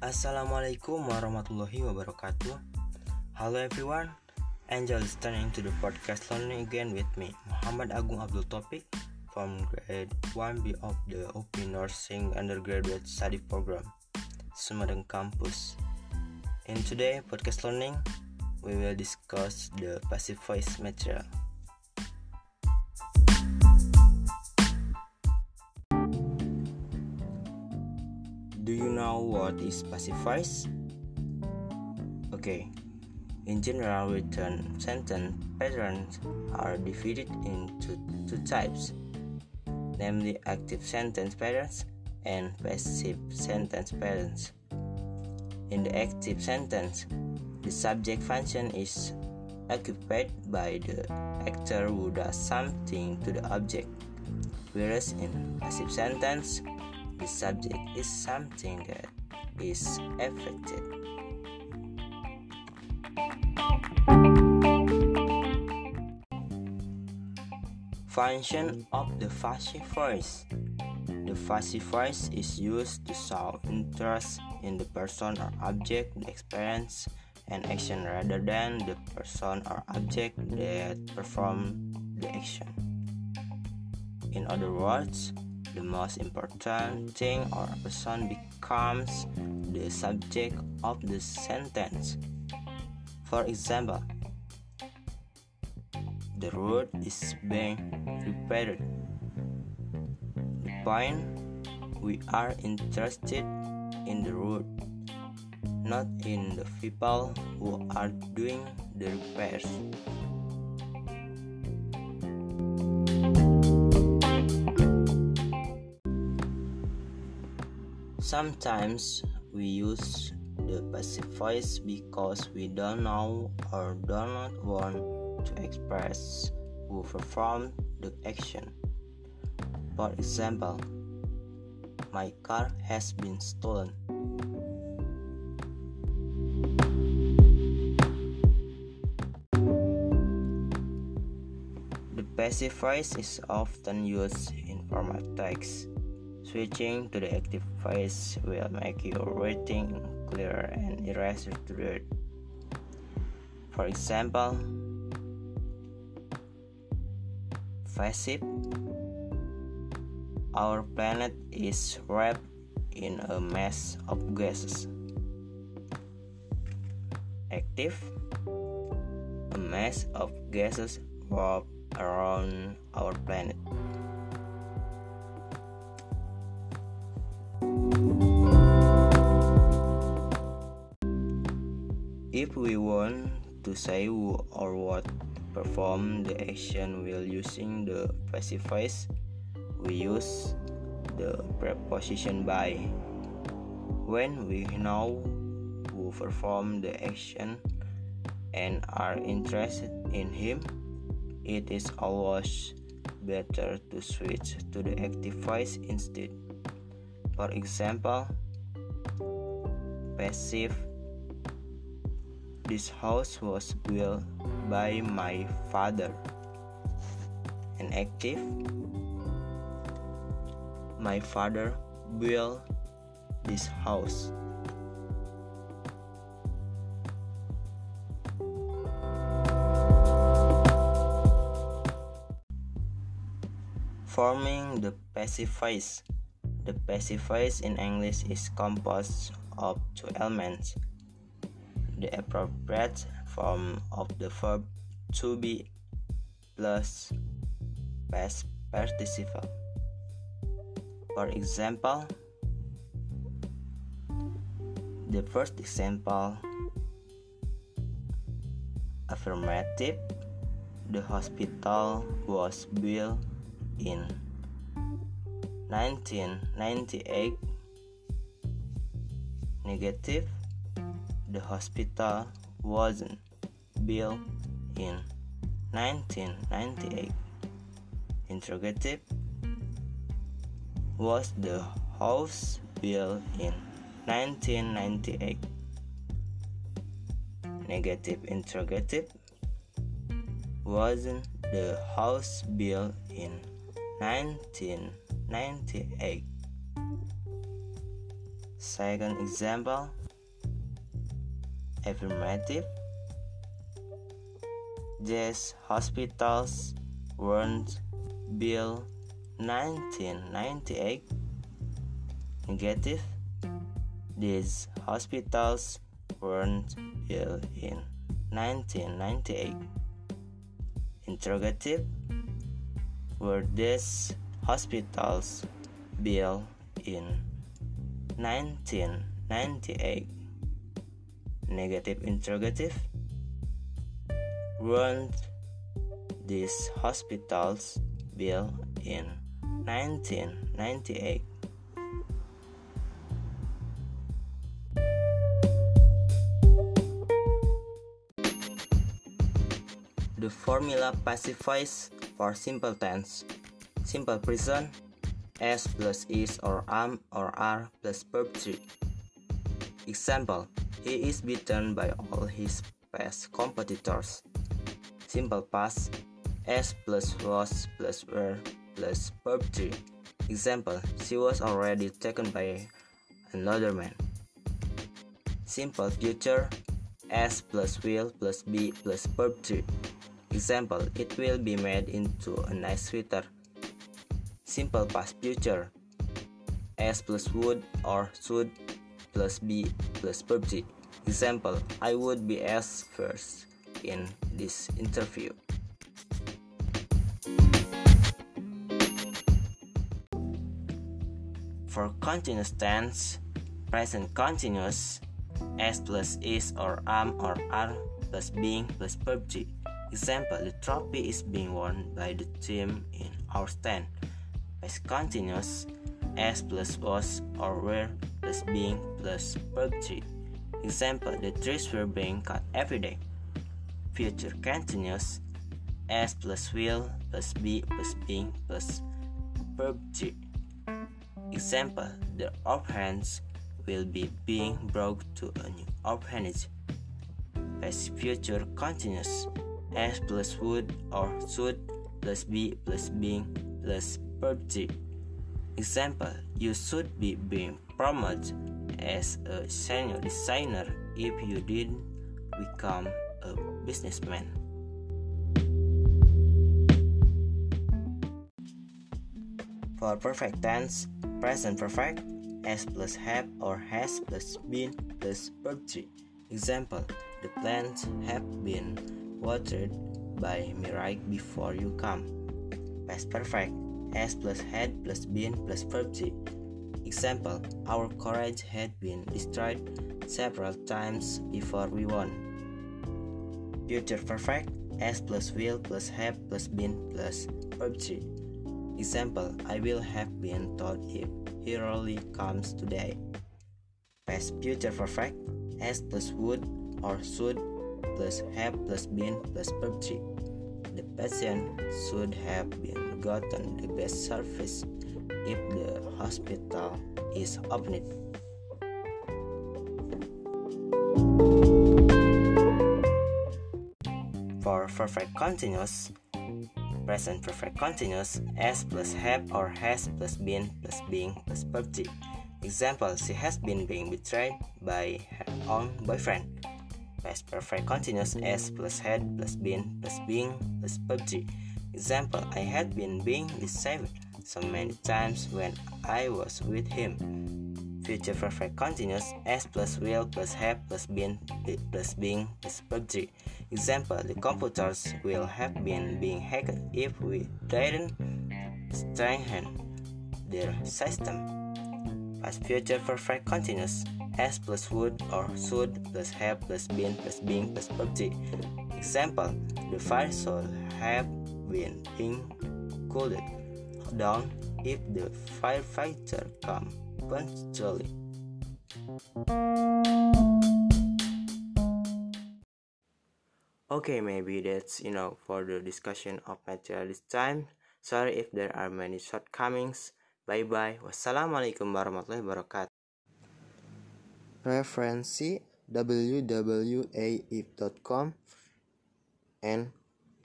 Assalamualaikum warahmatullahi wabarakatuh. Hello everyone. Enjoy listening to the podcast Learning Again with me, Muhammad Agung Abdul Topik from grade 1B of the OP Nursing Undergraduate Study Program, Sumedang Campus. In today podcast learning, we will discuss the passive voice material. Do you know what is voice? Okay, in general, written sentence patterns are divided into two types, namely active sentence patterns and passive sentence patterns. In the active sentence, the subject function is occupied by the actor who does something to the object, whereas in passive sentence, the subject is something that is affected. Function of the voice The voice is used to show interest in the person or object, the experience, and action rather than the person or object that perform the action. In other words, the most important thing or person becomes the subject of the sentence. For example, the road is being repaired. The point we are interested in the road, not in the people who are doing the repairs. Sometimes we use the passive voice because we don't know or do not want to express who performed the action. For example, my car has been stolen. The passive voice is often used in formal text. Switching to the active phase will make your writing clearer and eraser to read. For example, passive Our planet is wrapped in a mass of gases. Active A mass of gases wrap around our planet. If we want to say who or what perform the action while using the passive voice, we use the preposition by. When we know who performed the action and are interested in him, it is always better to switch to the active voice instead. For example, passive This house was built by my father. An active My father built this house. Forming the passive. The passive in English is composed of two elements. The appropriate form of the verb to be plus past participle. For example, the first example affirmative the hospital was built in 1998 negative the hospital wasn't built in 1998 interrogative was the house built in 1998 negative interrogative wasn't the house built in 1998. Second example affirmative. These hospitals weren't built 1998. Negative. These hospitals weren't built in 1998. Interrogative. Were these hospitals built in 1998? Negative interrogative. Weren't these hospitals built in 1998? The formula pacifies for simple tense. Simple present S plus is or am or are plus verb 3. Example He is beaten by all his past competitors. Simple past S plus was plus were plus verb 3. Example She was already taken by another man. Simple future S plus will plus be plus verb 3. Example, it will be made into a nice sweater. Simple past future. S plus would or should plus be plus verb Example, I would be asked first in this interview. For continuous tense, present continuous, S plus is or am or are plus being plus verb Example, the trophy is being won by the team in our stand. Past continuous, S plus was or were being plus verb 3. Example, the trees were being cut every day. Future continuous, S plus will plus be plus being plus verb 3. Example, the orphans will be being brought to a new orphanage. Past future continuous, S plus would or should plus be plus being plus verb Example, you should be being promoted as a senior designer if you didn't become a businessman. For perfect tense, present perfect, S plus have or has plus been plus verb Example, the plants have been watered by right before you come. Past perfect. S plus had plus been plus verb T. Example, our courage had been destroyed several times before we won. Future perfect. S plus will plus have plus been plus verb T. Example, I will have been told if he really comes today. Past future perfect. S plus would or should plus have plus been plus verb 3. The patient should have been gotten the best service if the hospital is opened. For perfect continuous, present perfect continuous, S plus have or has plus been plus being plus verb Example, she has been being betrayed by her own boyfriend. Past perfect continuous S plus had plus been plus being plus PUBG. Example, I had been being deceived so many times when I was with him. Future perfect continuous S plus will plus have plus been plus being plus PUBG. Example, the computers will have been being hacked if we didn't strengthen their system. Past future perfect continuous has plus would or should plus have plus been plus being plus property. Example, the fire should have been being cooled down if the firefighter come punctually. Okay, maybe that's you know for the discussion of material this time. Sorry if there are many shortcomings. Bye bye. Wassalamualaikum warahmatullahi wabarakatuh. referensi www.aif.com and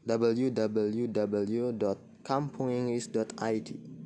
www.kampungenglish.id